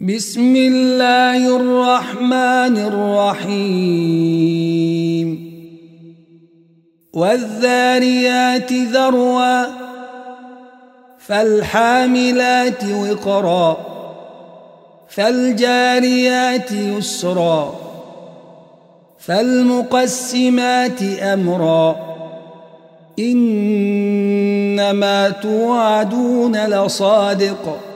بسم الله الرحمن الرحيم. والذاريات ذروا فالحاملات وقرا فالجاريات يسرا فالمقسمات أمرا. إنما توعدون لصادق.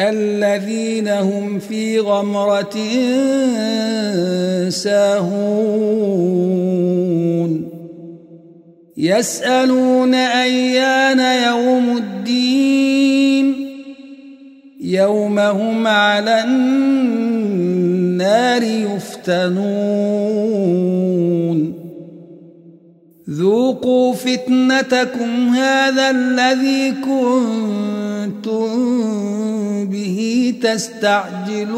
الذين هم في غمرة ساهون. يسألون أيان يوم الدين. يوم هم على النار يفتنون. ذوقوا فتنتكم هذا الذي كنتم به تستعجلون.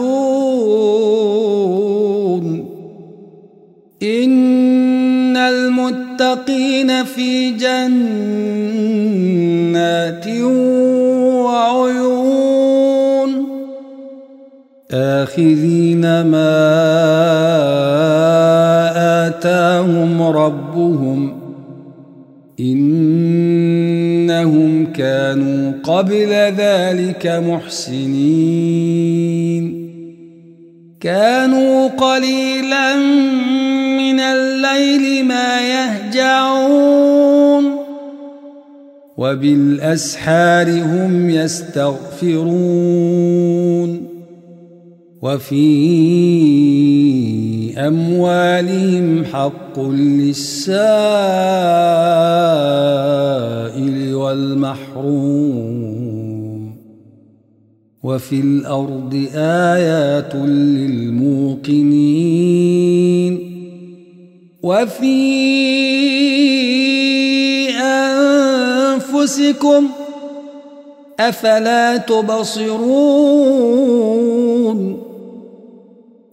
إن المتقين في جنات وعيون. آخذين ما آتاهم ربهم إنهم كانوا قبل ذلك محسنين. كانوا قليلا من الليل ما يهجعون. وبالأسحار هم يستغفرون. وفي أموالهم حق للسائل والمحروم. وفي الأرض آيات للموقنين. وفي أنفسكم أفلا تبصرون.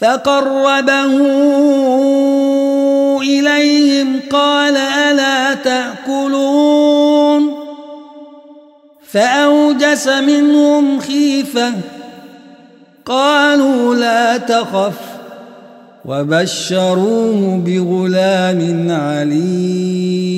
فقربه إليهم قال ألا تأكلون؟ فأوجس منهم خيفة قالوا لا تخف وبشروه بغلام عليم.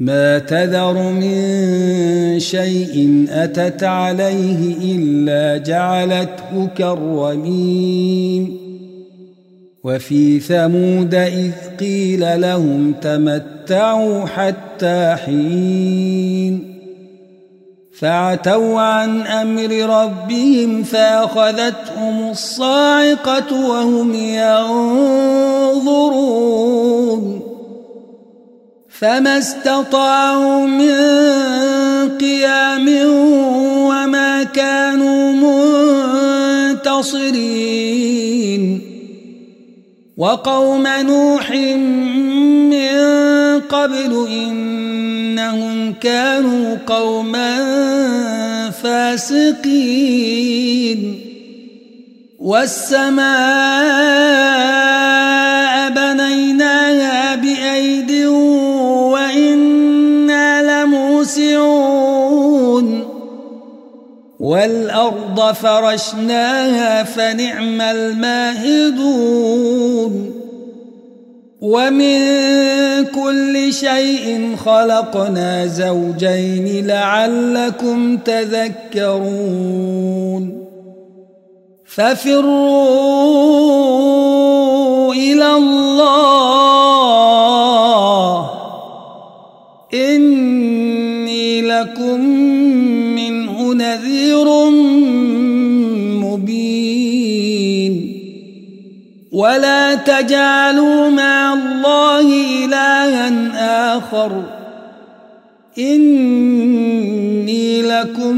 ما تذر من شيء أتت عليه إلا جعلته كالرميم. وفي ثمود إذ قيل لهم تمتعوا حتى حين. فعتوا عن أمر ربهم فأخذتهم الصاعقة وهم ينظرون. فما استطاعوا من قيام وما كانوا منتصرين وقوم نوح من قبل إنهم كانوا قوما فاسقين والسماء والأرض فرشناها فنعم الماهدون. ومن كل شيء خلقنا زوجين لعلكم تذكرون. ففروا إلى الله. إني لكم منه نذير مبين. ولا تجعلوا مع الله إلها آخر. إني لكم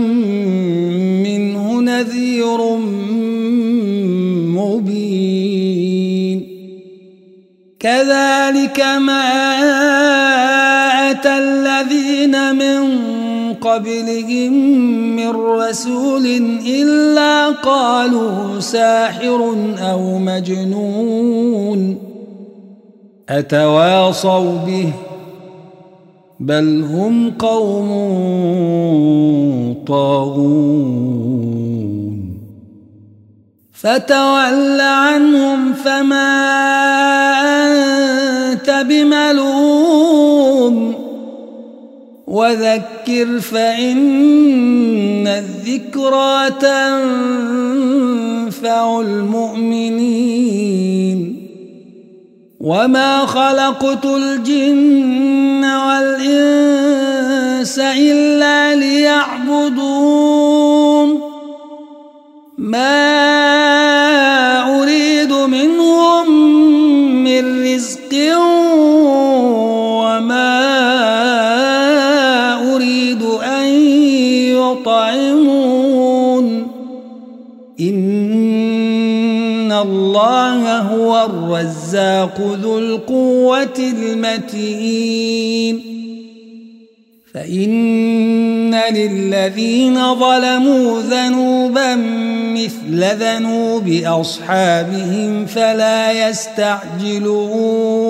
منه نذير مبين. كذلك ما أتى قبلهم من رسول إلا قالوا ساحر أو مجنون أتواصوا به بل هم قوم طاغون فتول عنهم فما أنت بملوم وذكر فإن الذكرى تنفع المؤمنين. وما خلقت الجن والإنس إلا ليعبدون. ما إن الله هو الرزاق ذو القوة المتين فإن للذين ظلموا ذنوبا مثل ذنوب أصحابهم فلا يستعجلون